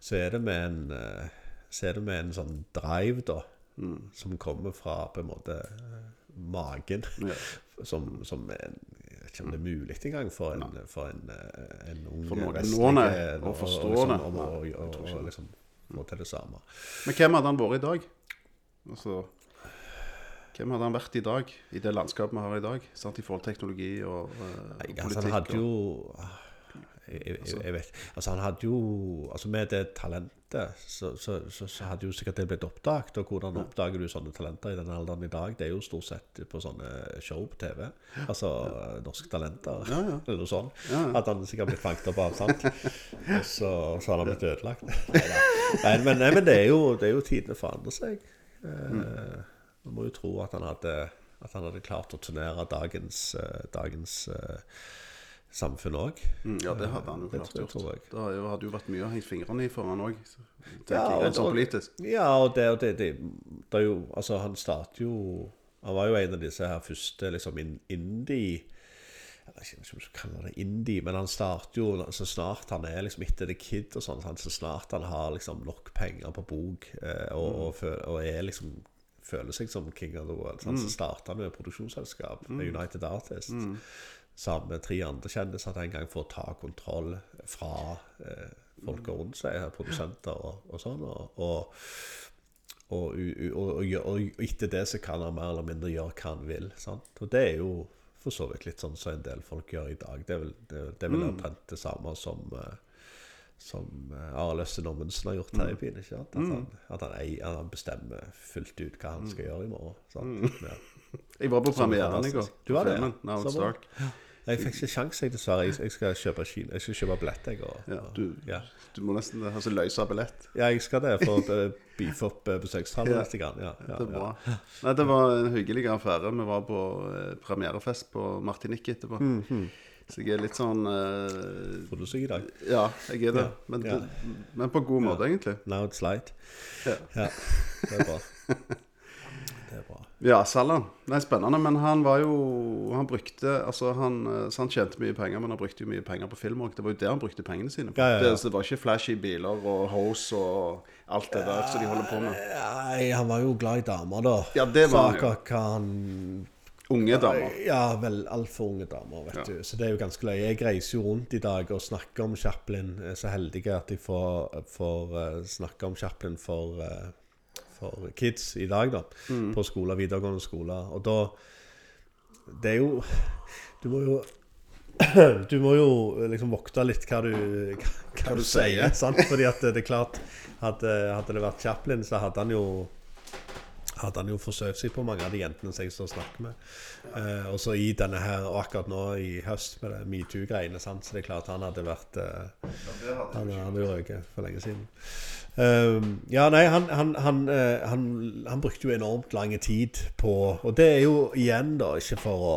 så er det med en så er det med en sånn drive, da, Mm. som kommer fra på en måte magen. Ja. <laughs> Som, som en, Jeg vet ikke om det er mulig engang for en, for en, eh, en ung For noen vestlig, nå, nei, eh, å og- forstå liksom, det. Jeg og- og- og liksom få til det samme. Men hvem hadde han vært i dag? Altså Hvem hadde han vært i dag, i det landskapet vi har i dag? Sant? I forhold til teknologi og, og Nei, politikk? altså, han hadde jo jeg, jeg, jeg vet Altså, han hadde jo Altså, med det talentet, så, så, så, så hadde jo sikkert det blitt oppdaget. Og hvordan oppdager du sånne talenter i den alderen i dag? Det er jo stort sett på sånne show på TV. Altså Norske Talenter, eller noe sånt. At han sikkert blitt fanget opp av, sant? <laughs> Og så, så har han blitt ødelagt. Nei, men, nei, men det er jo, det er jo tidene forandrer seg. Eh, Man må jo tro at han hadde, at han hadde klart å turnere dagens, eh, dagens eh, samfunn òg. Mm, Ja, det hadde han jo klart gjort. Det hadde jo- vært mye å henge fingrene i for han òg, Ja, og- politisk. Ja, og det, og det, det, det er jo Altså, han startet jo Han var jo en av disse her første liksom indie Jeg vet ikke om du kaller kalle det indie, men han starter jo så snart han er liksom etter The Kid og sånn, så snart han har liksom nok penger på bok eh, og, og, og er liksom føler seg som king of the world, Mm. så starter han med produksjonsselskap med United Artists. Sammen med tre andre kjendiser den gang for å ta kontroll fra eh, folka rundt seg, produsenter og, og sånn. Og, og, og, etter det så kan han mer eller mindre gjøre hva han vil. Sant? Og det er jo for så vidt litt sånn som en del folk gjør i dag. Det er vel, det, det er vel omtrent det samme som eh, som eh, Arild Østen Amundsen har gjort her i byen. Ikke? At, han, at han, at han bestemmer fullt ut hva han skal gjøre i morgen. Sant? Ja. Jeg var på er premieren i går. Du var det, ja. Dark. Jeg fikk ikke sjans, jeg, dessverre. Jeg, jeg skal kjøpe kino. Jeg skal kjøpe billett, jeg. Og, Ja, du, ja. du må nesten altså, løse billett. ja, jeg skal det for å eh, beefe opp eh, besøkstallet Ja. neste gang. Ja, ja, Det er ja. bra. Nei, det var en hyggelig affære. Vi var på eh, premierefest på Martinique etterpå. Mhm. Så jeg er litt sånn eh, Får du syk i dag? Ja, jeg er det. Ja, Men, ja. men på god måte, egentlig. Now it's light. Ja. Ja, det er bra. <laughs> Ja, Salan. Nei, spennende. Men han var jo Han brukte Altså, han, eh, så han tjente mye penger, men han brukte jo mye penger på film òg. Det var jo det han brukte pengene sine på. Ja, ja, ja. Det, så det var ikke flashy biler og hose og alt det der som de holder på med. Nei, han var jo glad i damer, da. Ja, det var han jo. Unge damer. Ja, vel, altfor unge damer, vet Ja. du. Så det er jo ganske løye. Jeg reiser jo rundt i dag og snakker om Chaplin. Jeg er så heldig at jeg får, får eh, snakke om Chaplin for, eh, for kids i dag, da. Mm. På skoler, videregående skoler. Og da Det er jo Du må jo <clears throat> du må jo liksom vokte litt hva du, hva, hva du sier. <laughs> Sant? Fordi at det er klart Hadde, hadde det vært Chaplin, så hadde han jo hadde han jo forsøkt seg på mange av de jentene som jeg står og snakker med. Eh, og så i denne her, og akkurat nå i høst med det metoo-greiene, så det er klart han hadde vært eh, Han han hadde jo røket for lenge siden. Eh, ja, nei, han, han, han, eh, han, han brukte jo enormt lang tid på Og det er jo igjen, da, ikke for å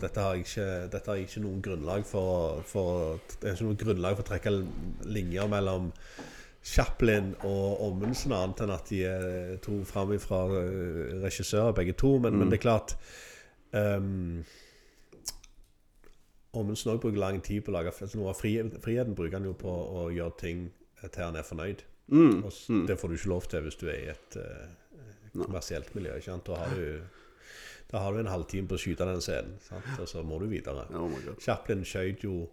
dette har jeg ikke, dette har jeg ikke noen grunnlag for, for Det er ikke noe grunnlag for å trekke linjer mellom Chaplin og Ommundsen, annet enn at de er to fram fra regissører, begge to. Men, men det er klart um, Ommundsen òg bruker lang tid på å lage altså Noe av fri, friheten bruker han jo på å gjøre ting til han er fornøyd. Mm, Og s- Det får du ikke lov til hvis du er i et uh, kommersielt miljø. ikke sant? Da har du, da har du en halvtime på å skyte den scenen, sant? og så må du videre. Oh Chaplin skjøt jo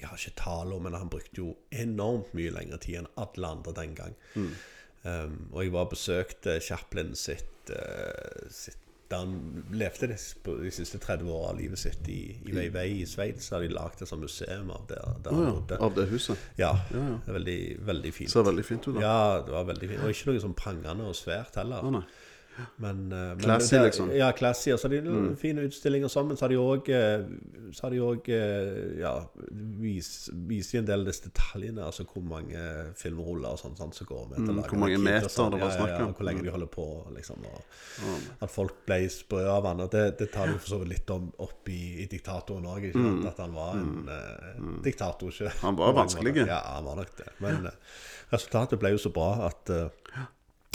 Jeg har ikke tall om, men han brukte jo enormt mye lengre tid enn alle andre den gang. Um, og jeg var og besøkte Chaplin sitt, uh, sitt Da han levde de, de siste 30 åra av livet sitt i, i Vevey i Sveits, har de lagd et sånt museum av der, der han ja, bodde. av det huset. Ja, Ja, ja. det er veldig, veldig fint. Ser veldig fint ut, da. Ja, det var veldig fint. Og ikke noe sånn prangende og svært heller. Oh. Men, eh, men Classy, det- liksom. Mm. Ja, classy. Og så har de mm. fine utstillinger og sånn, så har de òg Så ja, vist, en del av disse detaljene. Altså hvor mange filmruller og sånn sånn som går med. Mm, hvor mange kit meter sånn. det var snakk om. ja, ja. Hvor lenge de holder på, liksom. Og at folk ble sprø av han. Det, det tar de for så vidt litt om opp i, i diktatoren òg. At han var en eh, diktator. Ikke? Mm. Han var vanskelig. Ja, han var nok det. Men eh, resultatet ble jo så bra at uh,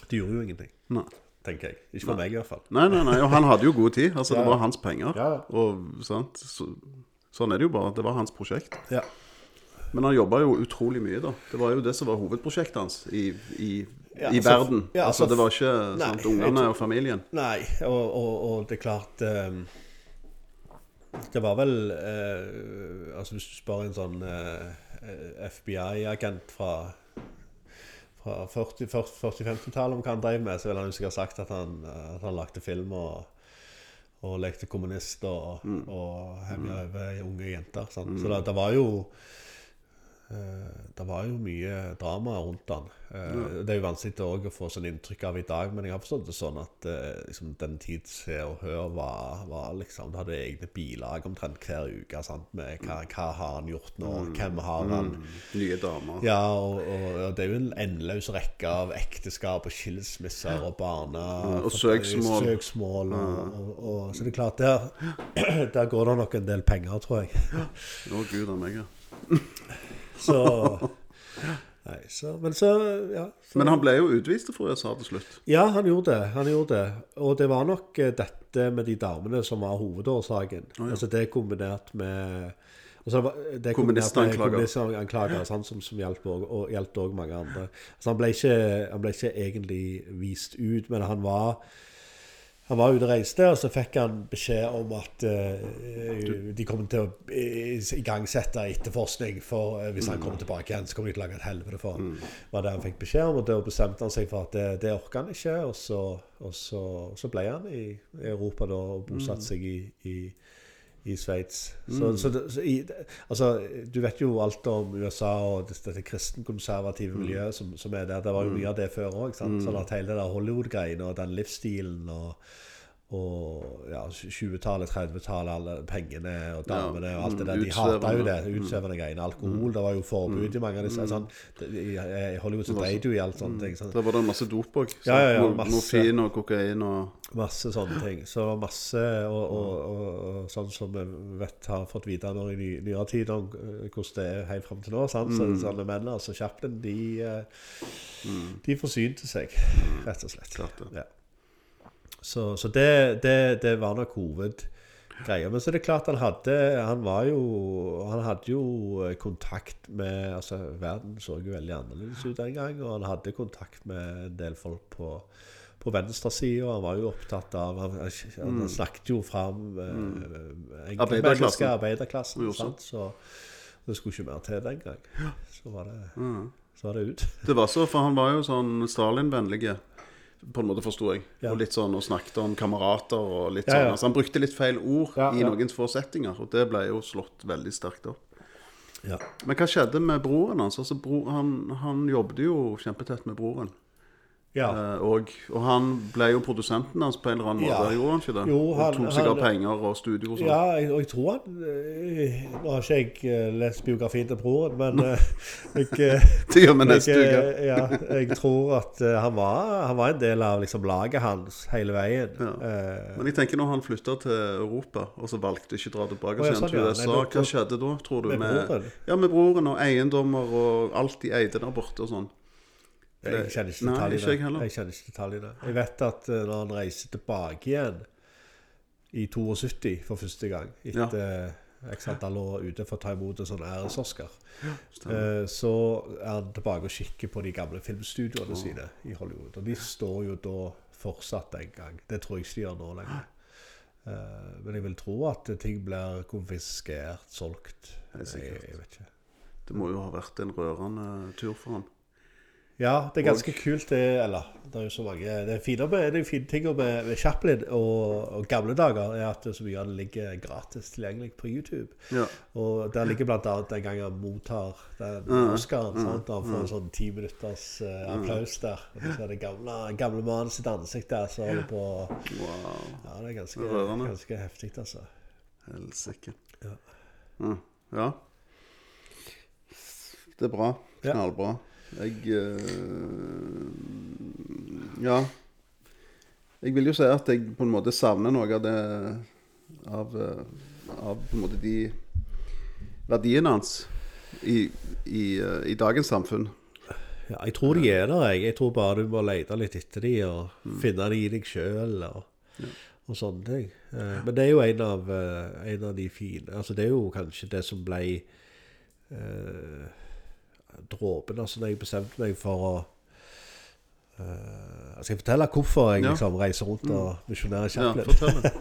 det gjorde jo ingenting. Nei. Tenker jeg. Ikke for meg, i hvert fall. Nei, nei, nei, og han hadde jo god tid. Altså, Ja, Det var hans penger. Ja, ja. Og sant? Så, sånn er det jo bare. Det var hans prosjekt. Ja. Men han jobba jo utrolig mye, da. Det var jo det som var hovedprosjektet hans i, i, Ja, i altså, verden. ja, altså, altså, det var ikke nei, sant, ungene og familien. Nei, og, og, og det er klart um, Det var vel uh, Altså Hvis du spør en sånn uh, FBI-agent fra fra 40-50-tallet om hva han drev med, så ville han jo sikkert sagt at han, at han lagde film og, og lekte kommunist og, Mm. og hemja over unge jenter. Sant? Så det, det var jo eh, det var jo mye drama rundt han. Ja. Det er jo vanskelig å få sånn inntrykk av i dag, men jeg har forstått det sånn at eh, liksom, den tids Se og Hør var, var liksom Du hadde egne bilag omtrent hver uke sant? med hva, hva har han gjort nå, hvem har han Nye damer. ja, og, og, og det er jo en endeløs rekke av ekteskap og skilsmisser og barna... og søksmål. søksmål og, så det er klart, der, <clears throat> der går det nok en del penger, tror jeg. Å, gud a meg, ja. <laughs> Så Nei, så Men så, ja. Så, Men han ble jo utvist fra USA til slutt. ja, han gjorde det. Han gjorde det. Og det var nok eh, dette med de damene som var hovedårsaken. Altså det kombinert med altså det Kommunistanklager. Han som, som hjalp også- og òg mange andre. Altså han, ble ikke, han ble ikke egentlig vist ut, men han var han var ute og reiste, og så fikk han beskjed om at uh, de kommer til å eh, igangsette etterforskning. For uh, hvis han kommer tilbake igjen, så kommer de til å lage et helvete for ham. var det han fikk beskjed om, og Da bestemte han seg for at det, det orka han ikke. Og så, og så, så ble han i Europa da, og bosatte seg i, i, i Sveits. I, altså, du vet jo alt om USA og det- dette kristenkonservative miljøet som, som er der. Det var jo mye av det før òg. Sånn at hele det der Hollywood-greiene og den livsstilen og, og ja, 20-tallet, 30-tallet, alle pengene og damene og alt det der. De hata jo det. Utsvevende greiene. Alkohol, det var jo forbud i mange av disse. Sånn, I Hollywood så dreide jo i alt sånne ting. Sånn. Der var det masse dop òg. Ja, ja, ja. Morfin og kokain og Masse sånne ting. Så det masse og, og, og, og sånn som vi vet har fått vite nå i ny, nyere tid om eh, hvordan det er helt fram til nå. Sant? Så sånne menn, altså Chaplin, de, eh, de forsynte seg, rett og slett. Klart det. Ja. Så, så det, det, det var nok hovedgreia. Men så er det klart han hadde Han var jo Han hadde jo eh, kontakt med Altså, verden så jo veldig annerledes ut den gang, og han hadde kontakt med en del folk på på venstresida. Han var jo opptatt av Han, han snakket jo fram eh, Arbeiderklassen. arbeiderklassen. Sant? Så det skulle ikke mer til den gang. Så var det, Mm. så var det ut. Det var så, for han var jo sånn Stalin-vennlig, på en måte, forsto jeg. Ja. Og litt sånn, og snakket om kamerater og litt Ja, sånn. ja. Altså, han brukte litt feil ord i noen få settinger, og det ble jo slått veldig sterkt opp. Ja. Men hva skjedde med broren hans? Altså, bro, han, han jobbet jo kjempetett med broren. Ja. Eh, og, og han ble jo produsenten hans på en eller annen måte, Ja. gjorde han ikke det? Jo, og han- tok seg av penger og studio og sånn. Ja, jeg, og jeg tror han eh, Nå har ikke jeg eh, lest biografien til broren, men <laughs> jeg, Det gjør vi neste uke. ja, jeg tror at han, var, han var en del av liksom, laget hans hele veien. Ja. Men jeg tenker når han flytta til Europa, og så valgte ikke å dra tilbake Å, igjen sånn, til. USA, hva skjedde da, tror du? Med broren? Ja, med broren og eiendommer og alt de eide der borte og sånn. Jeg kjenner ikke Nei, detaljene. ikke jeg. Jeg kjenner ikke detaljene. Jeg vet at uh, når han reiser tilbake igjen i 72 for første gang, etter ja. x antall år ute for å ta imot en sånn æres-Oscar, eh, så er han tilbake og kikker på de gamle filmstudioene sine i Hollywood. Og de står jo da fortsatt en gang. Det tror jeg ikke de gjør nå lenger. Eh, men jeg vil tro at ting blir konfiskert, solgt. Jeg, jeg vet ikke. Det må jo ha vært en rørende tur for han. Ja, det er ganske kult det, eller det er jo så mange Det fine, med, det fine tinga med, med Chaplin og, og gamle dager, er at så mye av det ligger gratis tilgjengelig på YouTube. Ja. Og der ligger blant annet den gangen han mottar den Mm, Oscaren. sant? Han får en sånn ti minutters uh, applaus der. Og så er det gamle, gamle mannen sitt ansikt der som holder på Wow. Ja, det er ganske, Rørende. ganske heftig, altså. Helsike. Ja. Mm. ja. Det er bra. Ja. Jeg uh, Ja. Jeg vil jo si at jeg på en måte savner noe av det Av, eh, av på en måte de verdiene hans i, i, eh, i dagens samfunn. Ja, jeg tror de er der, jeg. Jeg tror bare du må lete litt etter de og Mm. finne de i deg sjøl og, og sånne ting. Men det er jo en av, en av de fine Altså det er jo kanskje det som ble eh, dråpen altså da jeg bestemte meg for å jeg Skal fortelle hvorfor jeg Ja. liksom reiser rundt og misjonerer Ja, Chaplin? Ja,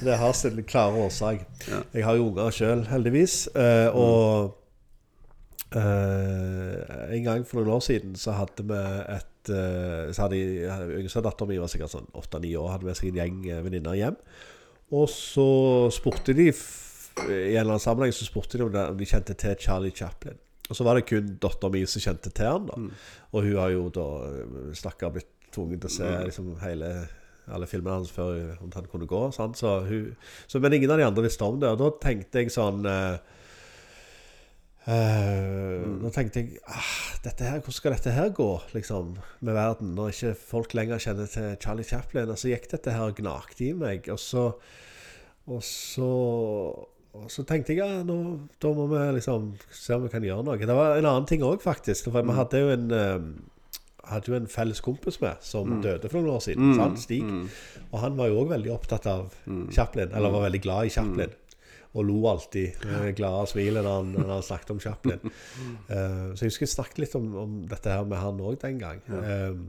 <laughs> det. har sin klare årsak. Ja. Jeg har jo unger sjøl, heldigvis. Uh, og uh, en gang for noen år siden så hadde vi et Så hadde jeg- yngste dattera mi var sikkert sånn åtte-ni år, hadde med seg en gjeng venninner hjem. Og så spurte de I en eller annen sammenheng så spurte de om de kjente til Charlie Chaplin. Og så var det kun dattera mi som kjente til han. da Og hun har jo da stakkar blitt tvunget til å se liksom hele alle filmene hans før om han kunne gå. Sant? Så hun, så, men ingen av de andre visste om det. Og da tenkte jeg sånn Nå uh, Da tenkte jeg ah, her, Hvordan skal dette her gå liksom, med verden, når ikke folk lenger kjenner til Charlie Chaplin? Og så gikk dette her og gnagde i meg. Og så Og så og så tenkte jeg ja, nå, da må vi liksom se om vi kan gjøre noe. Det var en annen ting òg, faktisk. For vi hadde jo en eh, hadde jo en felles kompis med som døde for noen år siden. sant? Stig. Og han var jo òg veldig opptatt av Chaplin, eller var veldig glad i Chaplin. Og lo alltid med glade smil når han, når han snakket om Chaplin. Uh, <laughs> så jeg husker jeg snakket litt om, om dette her med han òg den gang. Uh,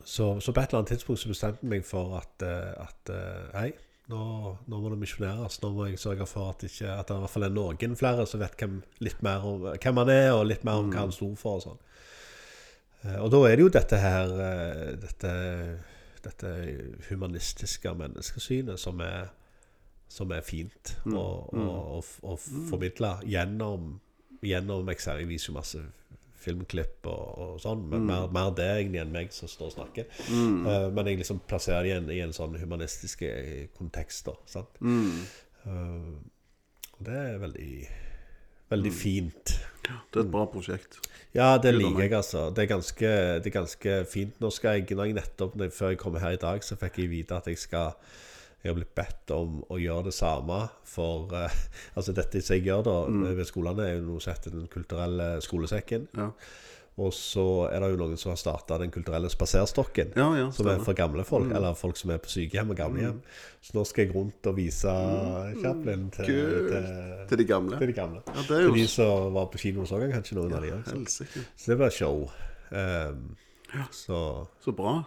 så, så på et eller annet tidspunkt så bestemte jeg meg for at, uh, at eh, Hei, nå, nå må det misjoneres. Nå må jeg sørge for at, ikke, at det i hvert fall er noen flere som vet hvem, litt mer om hvem han er, og litt mer om hva han sto for. og sånn. Eh, Og da er det jo dette her eh, Dette, dette humanistiske menneskesynet som er, som er fint å, å, å formidle gjennom, gjennom jo masse filmklipp og, og sånn. Men mer, mer det egentlig enn meg som står og snakker. Eh, men jeg liksom plasserer det i en, i en sånn humanistisk eh, kontekst. da sant? Eh, og det er veldig Veldig fint. Det er et bra prosjekt. Ja, det liker jeg, altså. Det er ganske, det er ganske fint. Nå skal jeg, når jeg nettopp, Før jeg kom her i dag, så fikk jeg vite at jeg skal Jeg har blitt bedt om å gjøre det samme for uh, <laughs> Altså, dette som jeg gjør da ved skolene, er jo noe som heter Den kulturelle skolesekken. Ja. Og så er det jo noen som har starta Den kulturelle spaserstokken. Ja, ja, som er for gamle folk, eller folk som er på sykehjem og gamlehjem. Så nå skal jeg rundt og vise Chaplin til, til, Til de gamle. til de gamle. Ja, det er jo Til de som var på kino gang, kanskje noen av de òg. Så det blir show. Ehm, så Så bra.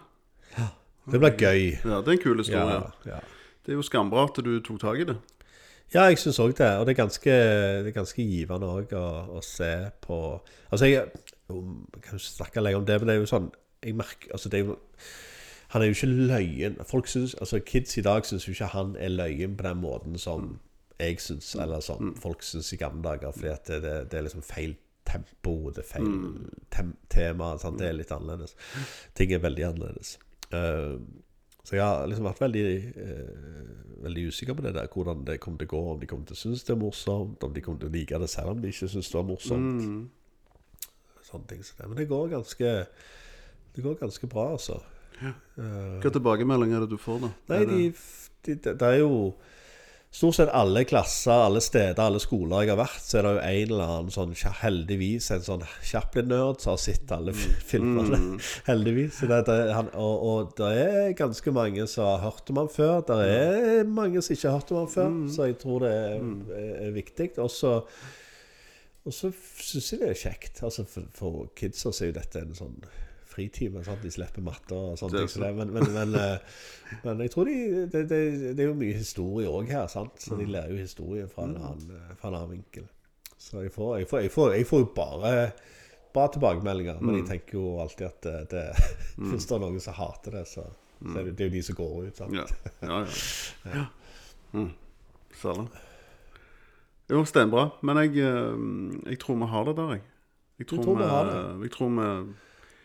det blir gøy. Ja, det er en kul historie. Ja, ja. Det er jo skambra at du tok tak i det. ja jeg syns òg det. Og det er ganske, det er ganske givende òg å, å se på Altså, jeg jeg kan jo snakke lenger om det, men det er jo sånn Jeg merker Altså, det er jo Han er jo ikke løyen. Folk synes, altså Kids i dag syns jo ikke han er løyen på den måten som jeg syns, eller som folk syns i gamle dager, fordi at det, det, er liksom feil tempo, det er feil tem tema. Sant? Det er litt annerledes. Ting er veldig annerledes. Eh, så jeg har liksom vært veldig eh, Veldig usikker på det der hvordan det kommer til å gå. Om de kommer til å synes det er morsomt, om de kommer til å like det selv om de ikke synes det var morsomt. Sånne ting som det. Men det går ganske Det går ganske bra, altså. Hvilke tilbakemeldinger er det du får, da? Nei, det- de, de, det det er jo Stort sett alle klasser, alle steder, alle skoler jeg har vært, så er det jo en eller annen sånn Heldigvis en sånn Chaplin-nerd som har sett alle filmene. Mm. <laughs> Heldigvis. Så det, det, han, og, og det er ganske mange som har hørt om han før. Det er mange som ikke har hørt om han før, så jeg tror det er, er, er viktig. Og så og så syns jeg det er kjekt. Altså for, for kidsa så er jo dette en sånn fritime. Sant? De slipper matter og sånne ting. Så. Men, men, men, eh, men jeg tror de, det, det, det er jo mye historie òg her, sant? så de lærer jo historie fra en annen, eh, fra en annen vinkel. Så jeg får, jeg får, jeg får, jeg får jo bare bra tilbakemeldinger. Men jeg tenker jo alltid at det, det, <laughs> hvis det er noen som hater det, så, så er det, det er jo de som går ut. Sant? Ja, ja. ja. <laughs> ja. Mm. Særlig. Jo, steinbra. Men jeg, eh, jeg tror vi har det der, jeg. Jeg tror, tror vi har det? Jeg tror vi,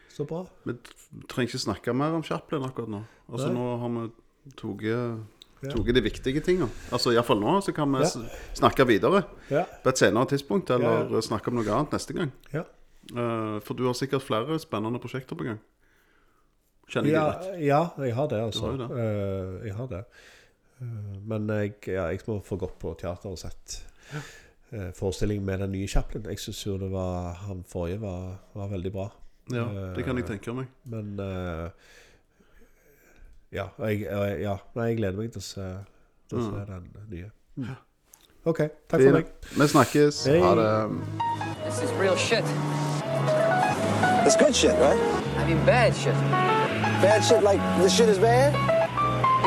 Så bra. vi trenger ikke snakke mer om Chaplin akkurat nå. Altså Nei. Nå har vi tatt Ja. de viktige tingene. Altså Iallfall nå, så kan vi Ja. snakke videre Ja. på et senere tidspunkt. Eller Ja, snakke om noe annet neste gang. ja. Eh, for du har sikkert flere spennende prosjekter på gang. Kjenner Ja, det rett? ja, jeg har det, altså. Har det. Uh, jeg har det. Uh, men jeg, jeg må få gått på teater og sett uh, forestilling med den nye Chaplin. Jeg syns jo det var han forrige var, var veldig bra. Ja, det kan jeg Eh, tenke meg. Men eh, Ja, jeg, jeg, ja nei, jeg gleder meg til å se, til å se den nye. Mm. OK. Takk for meg. Vi snakkes. Hei. Ha det. This is real shit. It's good shit, right? I mean, bad shit. Bad shit like this shit is bad?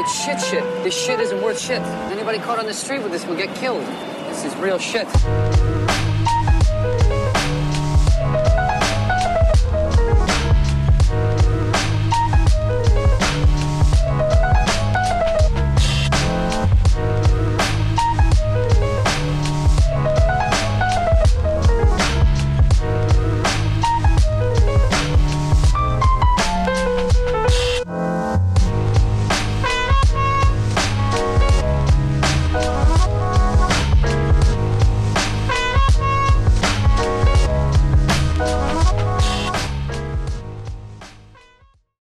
It's shit shit. This shit isn't worth shit. Anybody caught on the street with this will get killed. This is real shit.